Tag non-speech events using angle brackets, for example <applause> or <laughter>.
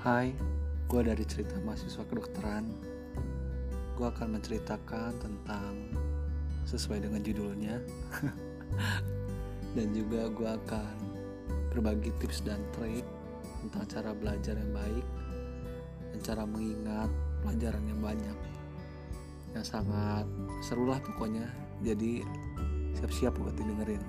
Hai, gue dari cerita mahasiswa kedokteran. Gue akan menceritakan tentang sesuai dengan judulnya, <laughs> dan juga gue akan berbagi tips dan trik tentang cara belajar yang baik dan cara mengingat pelajaran yang banyak. Yang sangat seru lah pokoknya. Jadi siap-siap buat didengerin.